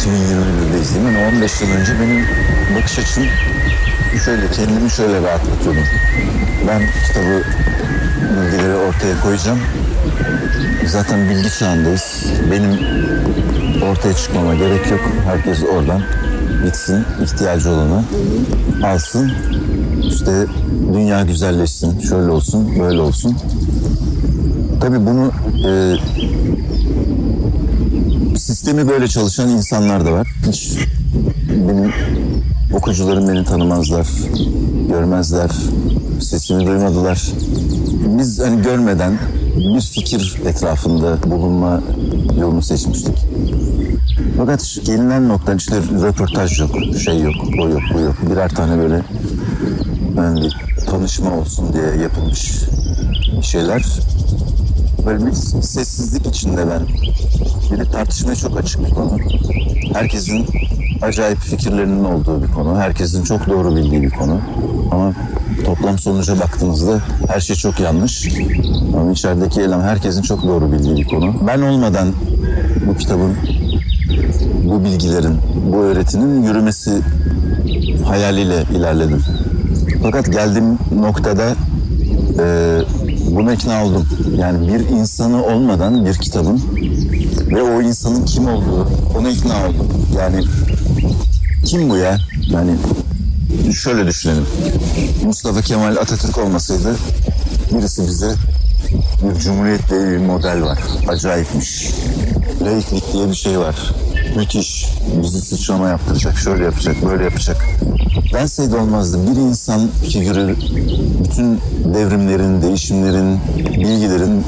2021'deyiz değil mi? Yani 15 yıl önce benim bakış açım şöyle kendimi şöyle rahatlatıyordum. Ben kitabı bilgileri ortaya koyacağım. Zaten bilgi çağındayız. Benim ortaya çıkmama gerek yok. Herkes oradan gitsin, ihtiyacı olanı alsın. İşte dünya güzelleşsin, şöyle olsun, böyle olsun. Tabii bunu e, sistemi böyle çalışan insanlar da var. Hiç benim okuyucularım beni tanımazlar, görmezler, sesimi duymadılar. Biz hani görmeden bir fikir etrafında bulunma yolunu seçmiştik. Fakat gelinen nokta işte röportaj yok, şey yok, o yok, bu yok. Birer tane böyle yani tanışma olsun diye yapılmış şeyler. Böyle bir sessizlik içinde ben. De tartışmaya çok açık bir konu. Herkesin acayip fikirlerinin olduğu bir konu. Herkesin çok doğru bildiği bir konu. Ama toplam sonuca baktığımızda her şey çok yanlış. Ama içerideki eylem herkesin çok doğru bildiği bir konu. Ben olmadan bu kitabın, bu bilgilerin, bu öğretinin yürümesi hayaliyle ilerledim. Fakat geldiğim noktada e, buna ikna oldum. Yani bir insanı olmadan bir kitabın ve o insanın kim olduğu ona ikna oldum. Yani kim bu ya? Yani şöyle düşünelim. Mustafa Kemal Atatürk olmasaydı birisi bize bir cumhuriyet diye bir model var. Acayipmiş. Laiklik diye bir şey var. Müthiş. Bizi sıçrama yaptıracak, şöyle yapacak, böyle yapacak. Denseydi olmazdı. Bir insan figürü bütün devrimlerin, değişimlerin, bilgilerin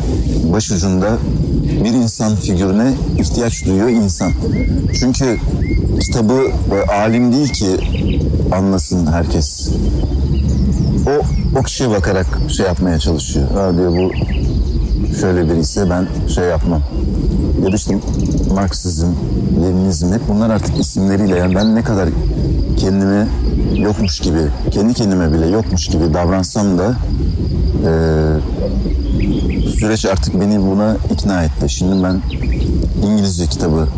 başucunda bir insan figürüne ihtiyaç duyuyor insan. Çünkü kitabı alim değil ki anlasın herkes. O, o kişiye bakarak şey yapmaya çalışıyor. Ha diyor bu şöyle biri ise ben şey yapmam. Ya da işte Marksizm, Leninizm hep bunlar artık isimleriyle. Yani ben ne kadar kendimi yokmuş gibi, kendi kendime bile yokmuş gibi davransam da e, süreç artık beni buna ikna etti. Şimdi ben İngilizce kitabı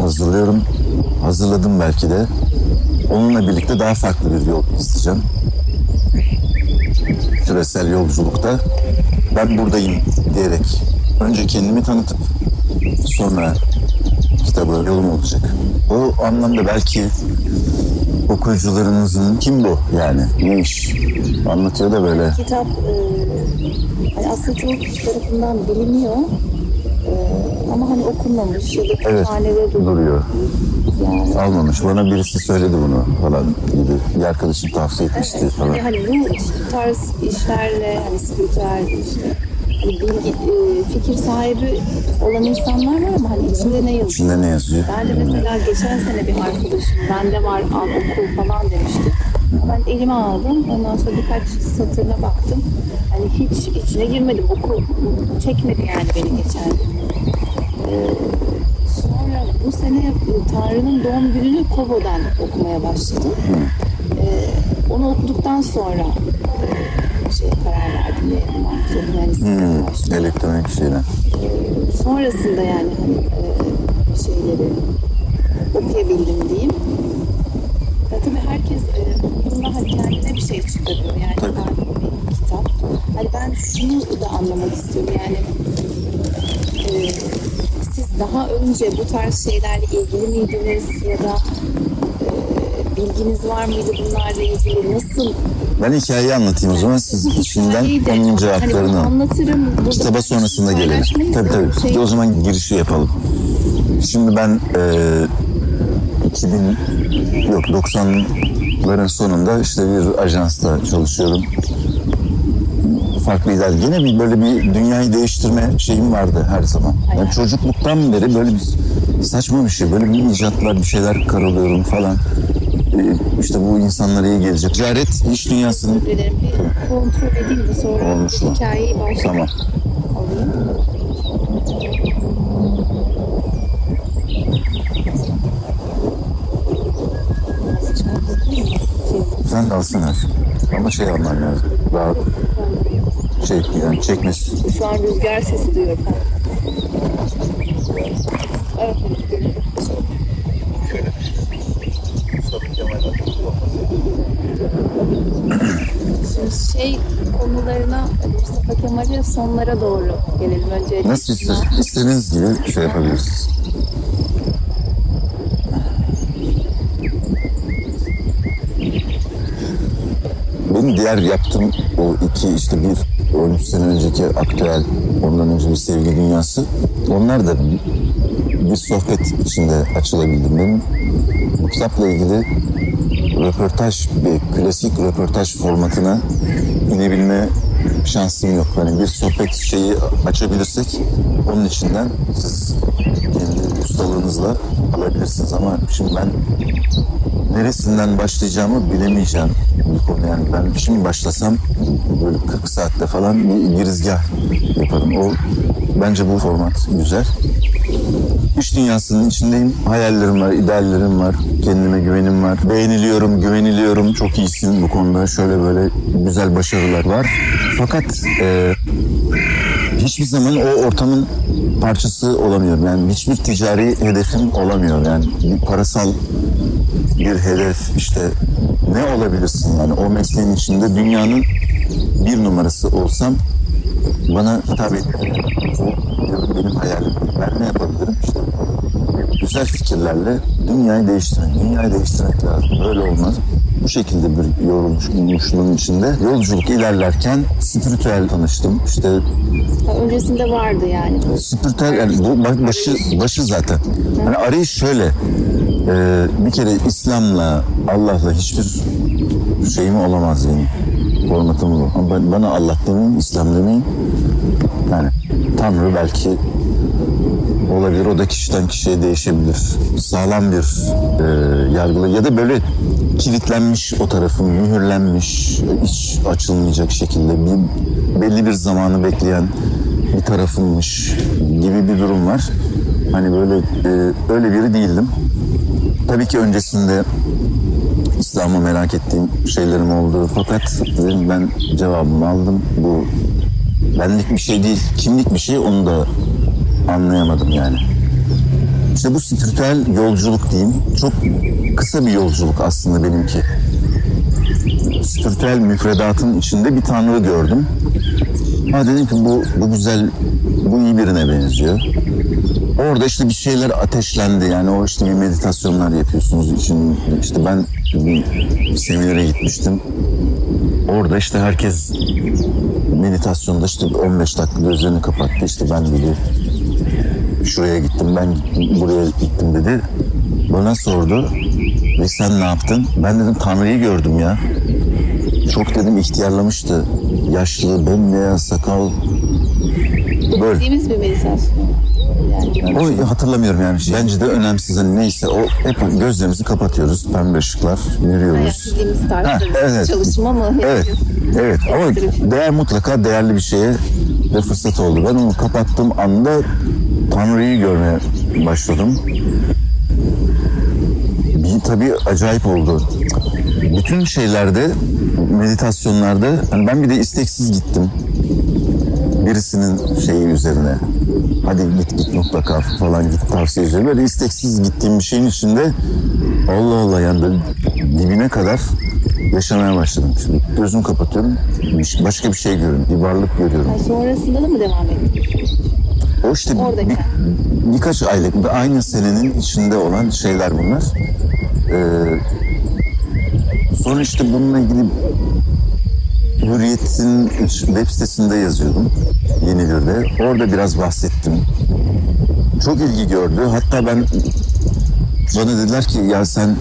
hazırlıyorum. Hazırladım belki de. Onunla birlikte daha farklı bir yol izleyeceğim. Küresel yolculukta ben buradayım diyerek önce kendimi tanıtıp sonra kitabı yolum olacak. O anlamda belki okuyucularınızın kim bu yani ne iş anlatıyor da böyle Kitap e, hani aslında çoğu kişi tarafından biliniyor. E, ama hani okunmamış ya da evet duruyor. duruyor. Almamış. Bana birisi söyledi bunu falan gibi. Bir arkadaşım tavsiye etmişti falan. Hani, hani bu tarz işlerle hani spiritüel işte hani bilgi, e, fikir sahibi olan insanlar var ama hani içinde ne yazıyor? İçinde ne yazıyor? Ben de mesela geçen sene bir arkadaşım bende var al oku falan demişti. Ben elime aldım. Ondan sonra birkaç satırına baktım. Hani hiç içine girmedim. Oku çekmedi yani beni geçen. Ee, sonra bu sene e, Tanrı'nın doğum gününü Kobo'dan okumaya başladım. Ee, onu okuduktan sonra e, şeye karar verdim. ve Aurelius'e başladım Elektronik şeyler. sonrasında yani hani e, şeyleri okuyabildim diyeyim. Ya tabii herkes e, okuduğunda hani kendine bir şey çıkarıyor. Yani Tabii. ben bir kitap. Hani ben şunu da anlamak istiyorum yani e, daha önce bu tarz şeylerle ilgili miydiniz ya da e, bilginiz var mıydı bunlarla ilgili? Nasıl? Ben hikayeyi anlatayım o zaman. Siz de- onun Hani cevaplarını alın. anlatırım. Kitaba sonrasında gelelim. Tabii tabii. şey- O zaman girişi yapalım. Şimdi ben e, 2000 yok 90'ların sonunda işte bir ajansta çalışıyorum. Farklı iler. Gene bir böyle bir dünyayı değiştirme şeyim vardı her zaman. Yani Aynen. çocukluktan beri böyle bir saçma bir şey. Böyle bir icatlar bir şeyler karalıyorum falan. E, işte bu insanlara iyi gelecek. Ticaret iş dünyasının kontrol edeyim de sonra Olmuş hikayeyi başlayayım. Tamam. Sen de alsana. Ama şey alman lazım. Daha şey yani çekmesi. Şu an rüzgar sesi duyuyorum. Evet. Şöyle şey konularına Mustafa Kemal'i sonlara doğru gelelim. Önce Nasıl ister, istediğiniz gibi şey yapabiliriz. Benim diğer yaptığım o iki işte bir 13 sene önceki aktüel, ondan önce bir sevgi dünyası. Onlar da bir sohbet içinde açılabildim. Benim bu kitapla ilgili röportaj, bir klasik röportaj formatına inebilme şansım yok. Hani bir sohbet şeyi açabilirsek onun içinden siz kendi ustalığınızla alabilirsiniz ama şimdi ben neresinden başlayacağımı bilemeyeceğim bir konu yani ben şimdi başlasam böyle 40 saatte falan bir girizgah yaparım. O bence bu format güzel. İş dünyasının içindeyim. Hayallerim var, ideallerim var. Kendime güvenim var. Beğeniliyorum, güveniliyorum. Çok iyisin bu konuda. Şöyle böyle güzel başarılar var. Fakat e, hiçbir zaman o ortamın parçası olamıyorum. Yani hiçbir ticari hedefim olamıyor. Yani bir parasal bir hedef işte ne olabilirsin yani o mesleğin içinde dünyanın bir numarası olsam bana hitap etmiyor. Diyorum benim hayalim. Ben ne yapabilirim işte güzel fikirlerle dünyayı değiştirmek. Dünyayı değiştirmek lazım. Böyle olmaz. Bu şekilde bir yorulmuşluğun içinde yolculuk ilerlerken spiritüel tanıştım. İşte öncesinde vardı yani. spiritüel yani bu ba- başı başı zaten. Hani arayış şöyle. e, bir kere İslam'la Allah'la hiçbir şeyim olamaz benim. Formatım bu. Ama ben- bana Allah demeyin, İslam demeyin. Yani Tanrı belki olabilir. O da kişiden kişiye değişebilir. Sağlam bir e, yargılı ya da böyle kilitlenmiş o tarafın, mühürlenmiş, hiç açılmayacak şekilde bir belli bir zamanı bekleyen bir tarafınmış gibi bir durum var. Hani böyle e, öyle biri değildim. Tabii ki öncesinde İslam'ı merak ettiğim şeylerim oldu. Fakat ben cevabımı aldım. Bu benlik bir şey değil, kimlik bir şey onu da anlayamadım yani. İşte bu spiritüel yolculuk diyeyim. Çok kısa bir yolculuk aslında benimki. Spiritüel müfredatın içinde bir tanrı gördüm. Ha dedim ki bu, bu güzel, bu iyi birine benziyor. Orada işte bir şeyler ateşlendi. Yani o işte bir meditasyonlar yapıyorsunuz için. işte ben bir seminere gitmiştim. Orada işte herkes meditasyonda işte 15 dakika gözlerini kapattı. İşte ben dedi şuraya gittim, ben buraya gittim dedi. Bana sordu ve sen ne yaptın? Ben dedim Tanrı'yı gördüm ya. Çok dedim ihtiyarlamıştı. Yaşlı, bembeyaz, sakal. Böyle. Bildiğimiz bir meditasyon. Yani O hatırlamıyorum yani. Bence de önemsiz. Hani neyse o hep gözlerimizi kapatıyoruz. Pembe ışıklar, yürüyoruz. bildiğimiz Ha, tarzda bir evet. çalışma mı? Evet, evet ama şey. değer mutlaka değerli bir şeye de fırsat oldu. Ben onu kapattığım anda Tanrı'yı görmeye başladım. Bir tabii acayip oldu. Bütün şeylerde, meditasyonlarda, hani ben bir de isteksiz gittim. Birisinin şeyi üzerine. Hadi git git mutlaka falan git tavsiye ediyorum. Böyle isteksiz gittiğim bir şeyin içinde Allah Allah yani dibine kadar yaşamaya başladım. Şimdi gözümü kapatıyorum. bir- Başka bir şey görüyorum. Bir varlık görüyorum. Yani sonrasında da mı devam etti? O işte Oradaki. bir- birkaç aylık aynı senenin içinde olan şeyler bunlar. Ee, sonra işte bununla ilgili Hürriyet'in web sitesinde yazıyordum. Yeni Bir'de. Orada biraz bahsettim. Çok ilgi gördü. Hatta ben bana dediler ki ya sen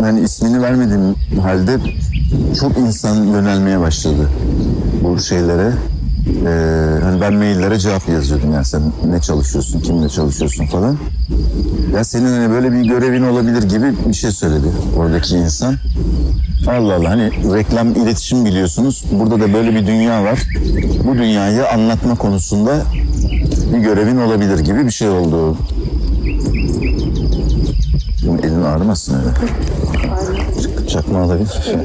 yani ismini vermediğim halde çok insan yönelmeye başladı bu şeylere. Ee, hani ben maillere cevap yazıyordum yani sen ne çalışıyorsun, kimle çalışıyorsun falan. Ya senin hani böyle bir görevin olabilir gibi bir şey söyledi oradaki insan. Allah Allah hani reklam iletişim biliyorsunuz. Burada da böyle bir dünya var. Bu dünyayı anlatma konusunda bir görevin olabilir gibi bir şey oldu. Bunun elin ağrımasın öyle. Çakma alabilir.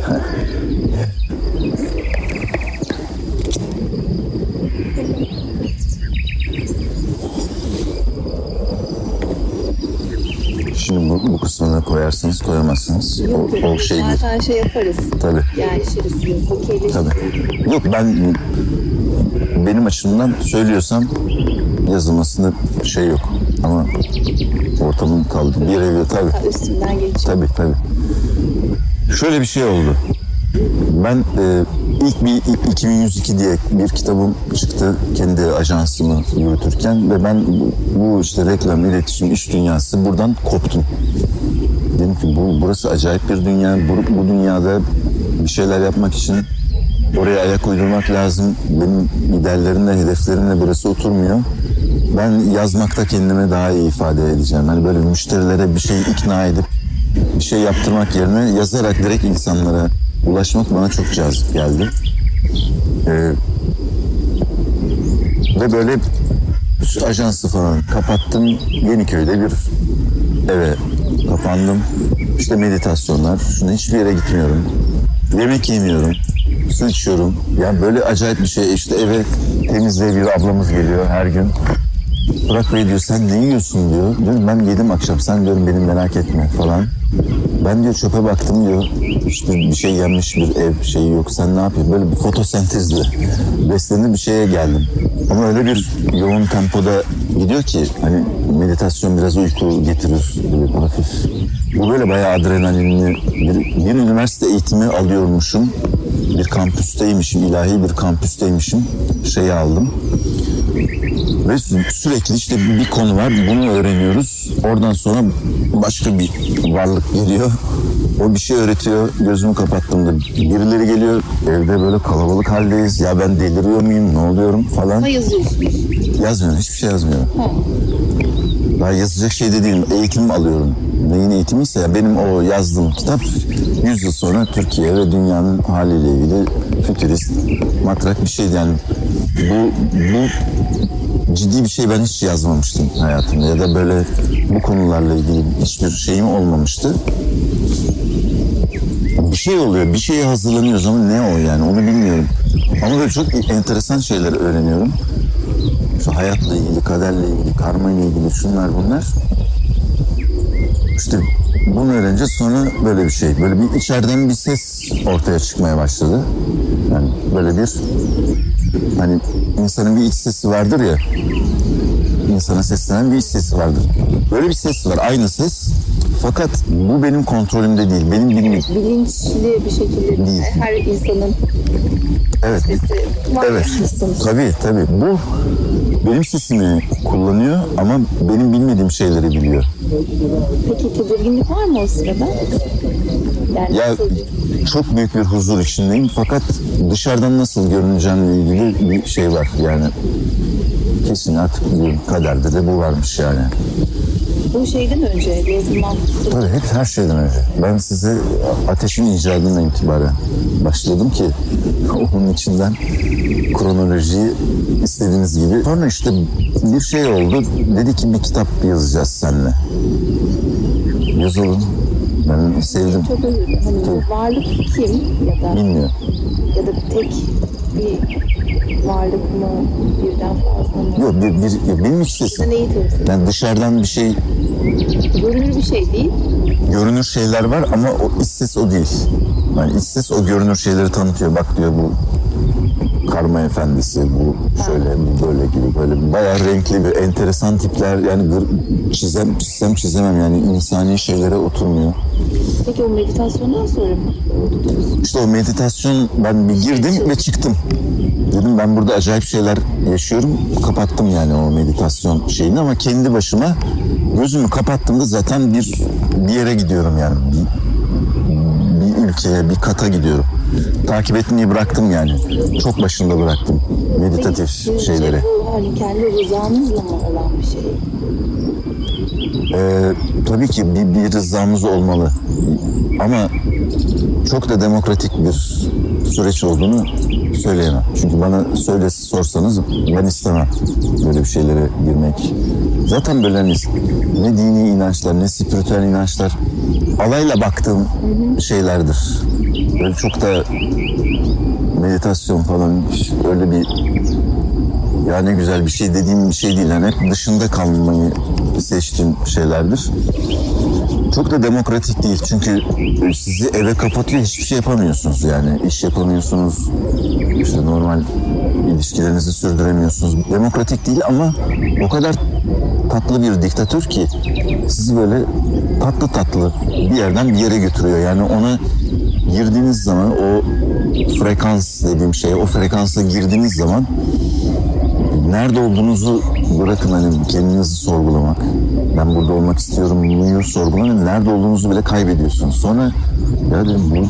Bu kısmını koyarsınız koyamazsınız. Yok, O, o şey değil. zaten şey yaparız. Tabii. Yerleşiriz, okeyleşiriz. Tabii. Yok ben benim açımdan söylüyorsam yazılmasında şey yok. Ama ortamın kaldı. Bir evde tabii. Ha, Üstünden geçiyor. Tabii tabii. Şöyle bir şey oldu. Ben e, ilk bir ilk 2102 diye bir kitabım çıktı kendi ajansımı yürütürken ve ben bu işte reklam, iletişim, iş dünyası buradan koptum. Dedim ki bu burası acayip bir dünya. Bu, bu dünyada bir şeyler yapmak için oraya ayak uydurmak lazım. Benim ideallerimle, hedeflerimle burası oturmuyor. Ben yazmakta kendimi daha iyi ifade edeceğim. Hani böyle müşterilere bir şey ikna edip bir şey yaptırmak yerine yazarak direkt insanlara ulaşmak bana çok cazip geldi. Ee, ve böyle şu ajansı falan kapattım. Yeniköy'de bir eve kapandım. İşte meditasyonlar. Şuna hiçbir yere gitmiyorum. Yemek yemiyorum. Su içiyorum. Yani böyle acayip bir şey. İşte eve temizliğe bir ablamız geliyor her gün. Burak Bey diyor sen ne yiyorsun diyor. Diyorum ben yedim akşam sen diyorum beni merak etme falan. Ben diyor çöpe baktım diyor. İşte bir şey yenmiş bir ev şeyi yok. Sen ne yapıyorsun? Böyle bir fotosentezle beslenir bir şeye geldim. Ama öyle bir yoğun tempoda gidiyor ki hani meditasyon biraz uyku getirir. Böyle hafif. Bu böyle bayağı adrenalinli. Bir, bir üniversite eğitimi alıyormuşum. Bir kampüsteymişim, ilahi bir kampüsteymişim. Şeyi aldım. Ve sü- sürekli işte bir konu var bunu öğreniyoruz. Oradan sonra başka bir varlık geliyor. O bir şey öğretiyor. Gözümü kapattığımda birileri geliyor. Evde böyle kalabalık haldeyiz. Ya ben deliriyor muyum? Ne oluyorum falan. Ha yazıyorsunuz. Yazmıyorum. Hiçbir şey yazmıyorum. Ha. Daha yazacak şey de değilim. Eğitim alıyorum. Neyin eğitimiyse ya benim o yazdığım kitap 100 yıl sonra Türkiye ve dünyanın haliyle ilgili fütürist, matrak bir şeydi. Yani bu, bu ciddi bir şey ben hiç yazmamıştım hayatımda ya da böyle bu konularla ilgili hiçbir şeyim olmamıştı. Bir şey oluyor, bir şeye hazırlanıyoruz ama ne o yani onu bilmiyorum. Ama böyle çok enteresan şeyler öğreniyorum. Şu hayatla ilgili, kaderle ilgili, karma ile ilgili şunlar bunlar. İşte bunu öğrenince sonra böyle bir şey, böyle bir içeriden bir ses ortaya çıkmaya başladı. Yani böyle bir hani insanın bir iç sesi vardır ya. insana seslenen bir iç sesi vardır. Böyle bir ses var, aynı ses. Fakat bu benim kontrolümde değil, benim bilmem. Bilinçli bir şekilde Değil. her insanın Evet. sesi. Evet. Tabii tabii. Bu benim sesimi kullanıyor ama benim bilmediğim şeyleri biliyor. Peki tedirginlik var mı o sırada? Yani Ya nasıl? çok büyük bir huzur içindeyim fakat dışarıdan nasıl görüneceğimle ilgili bir şey var yani. Kesin artık bu kaderde de bu varmış yani. bu şeyden önce yazılmam. Tabii hep her şeyden önce. Ben size ateşin icadından itibaren başladım ki onun içinden kronolojiyi istediğiniz gibi. Sonra işte bir şey oldu. Dedi ki bir kitap yazacağız seninle. Yazalım. Ben sevdim. Çok özür dilerim. Hani bu varlık kim ya da Bilmiyorum. ya da tek bir varlık mı birden fazla mı? Yok bir, bir, benim sesim. neyi temsil? Yani dışarıdan bir şey Görünür bir şey değil. görünür şeyler var ama o iç ses o değil. Yani iç ses o görünür şeyleri tanıtıyor. Bak diyor bu karma efendisi, bu şöyle, bu böyle gibi böyle bayağı renkli bir enteresan tipler yani çizem, çizsem çizemem yani insani şeylere oturmuyor. Peki o meditasyondan sonra mı? İşte o meditasyon ben bir girdim ve çıktım. Dedim ben burada acayip şeyler yaşıyorum. Kapattım yani o meditasyon şeyini ama kendi başıma gözümü kapattığımda zaten bir bir yere gidiyorum yani. Bir, bir kata gidiyorum. Takip etmeyi bıraktım yani. Çok başında bıraktım meditatif Sizce şeyleri. Bu hani kendi rızanızla mı olan bir şey? Ee, tabii ki bir, bir rızamız olmalı. Ama çok da demokratik bir süreç olduğunu söyleyemem. Çünkü bana söyle sorsanız ben istemem böyle bir şeylere girmek. Zaten böyle hani ne dini inançlar ne spiritüel inançlar alayla baktığım şeylerdir. Böyle çok da meditasyon falan öyle bir ya ne güzel bir şey dediğim bir şey değil. Yani hep dışında kalmayı seçtiğim şeylerdir. Çok da demokratik değil. Çünkü sizi eve kapatıyor hiçbir şey yapamıyorsunuz yani. iş yapamıyorsunuz. işte normal ilişkilerinizi sürdüremiyorsunuz. Demokratik değil ama o kadar tatlı bir diktatör ki sizi böyle tatlı tatlı bir yerden bir yere götürüyor. Yani ona girdiğiniz zaman o frekans dediğim şey o frekansa girdiğiniz zaman nerede olduğunuzu bırakın hani kendinizi sorgulamak. Ben burada olmak istiyorum bunu sorgulamayın. Nerede olduğunuzu bile kaybediyorsunuz. Sonra ya dedim bu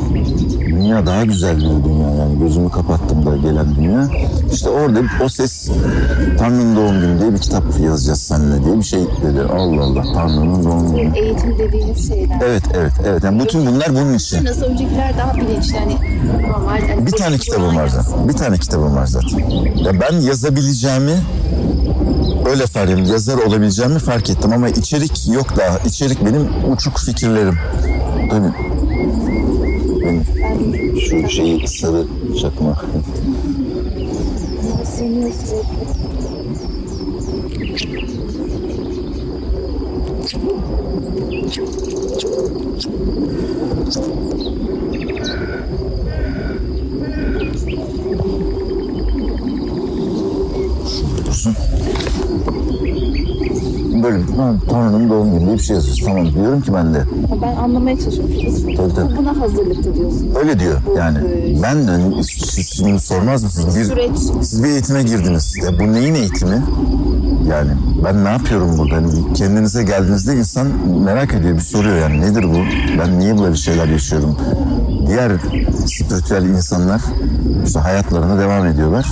dünya daha güzel bir dünya yani gözümü kapattım da gelen dünya. İşte orada o ses Tanrı'nın doğum günü diye bir kitap yazacağız seninle diye bir şey dedi. Allah Allah Tanrı'nın doğum günü. Eğitim dediğiniz şeyler. Evet evet evet. Yani bütün bunlar bunun için. Nasıl öncekiler daha bilinçli hani normal. Hani Bir tane kitabım var zaten. Bir tane kitabım var zaten. Ya ben yazabileceğimi öyle fark yazar olabileceğimi fark ettim ama içerik yok daha. İçerik benim uçuk fikirlerim. Tabii. Benim şu şeyi sarı çakma. Sönüyor sürekli. Böyle Tanrı'nın doğum günü diye bir şey yazıyoruz. Tamam diyorum ki ben de. Ben anlamaya çalışıyorum. Tabii, tabii. bu- buna hazırlıklı diyorsunuz. Öyle diyor yani. Ben de hani siz şimdi sormaz mısınız? Bir, Süreç. siz bir eğitime girdiniz. Ya bu neyin eğitimi? Yani ben ne yapıyorum burada? Hani kendinize geldiğinizde insan merak ediyor, bir soruyor yani nedir bu? Ben niye böyle şeyler yaşıyorum? Diğer spiritüel insanlar işte hayatlarına devam ediyorlar.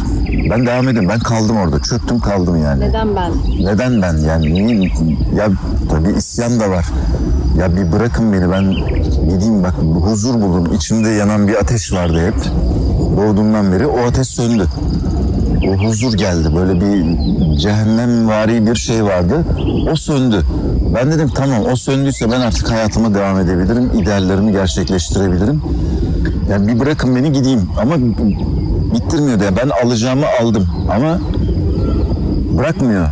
Ben devam ediyorum. Ben kaldım orada. Çöktüm kaldım yani. Neden ben? Neden ben yani niye ya tabii isyan da var. Ya bir bırakın beni ben gideyim bak huzur buldum. İçimde yanan bir ateş vardı hep. Doğduğumdan beri o ateş söndü. O huzur geldi. Böyle bir cehennemvari bir şey vardı. O söndü. Ben dedim tamam o söndüyse ben artık hayatıma devam edebilirim. İdeallerimi gerçekleştirebilirim. Yani bir bırakın beni gideyim. Ama bittirmiyordu. Yani ben alacağımı aldım. Ama bırakmıyor.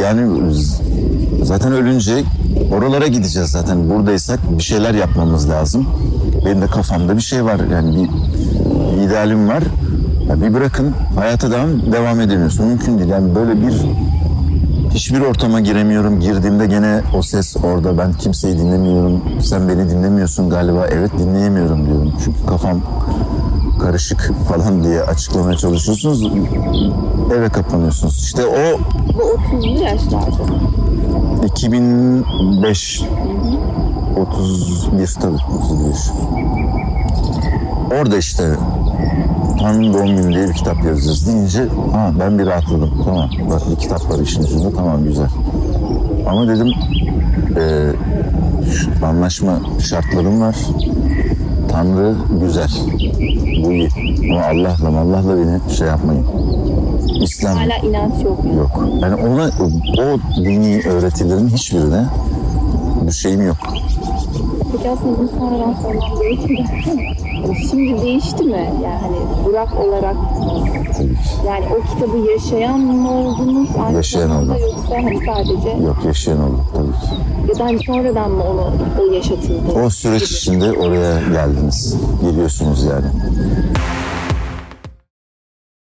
Yani zaten ölünce oralara gideceğiz zaten. Buradaysak bir şeyler yapmamız lazım. Benim de kafamda bir şey var. Yani bir, bir idealim var. Ya bir bırakın hayata devam, devam edemiyorsun. Mümkün değil. Yani böyle bir hiçbir ortama giremiyorum. Girdiğimde gene o ses orada. Ben kimseyi dinlemiyorum. Sen beni dinlemiyorsun galiba. Evet dinleyemiyorum diyorum. Çünkü kafam karışık falan diye açıklamaya çalışıyorsunuz. Eve kapanıyorsunuz. İşte o Bu 30'lu yaşlarda. 2005 31 tabii 31. Orada işte Tanrı'nın doğum günü diye bir kitap yazacağız deyince ha ben bir rahatladım. Tamam bak bir kitap var işin içinde tamam güzel. Ama dedim e, anlaşma şartlarım var. Tanrı güzel. Bu iyi. Ama Allah'la Allah'la beni şey yapmayın. İslam Hala inanç yok yok. Yani ona o dini öğretilerin hiçbirine bir şeyim yok. Peki aslında bunu sonradan sormam gerekir mi? Yani Şimdi değişti mi? Yani hani Burak olarak Tabii ki. yani o kitabı yaşayan mı oldunuz? Aynı Yaşayan oldum. Yoksa hani sadece Yok yaşayan oldu tabii ki. Ya da hani sonradan mı onu o yaşatıldı? O süreç içinde oraya geldiniz. Geliyorsunuz yani.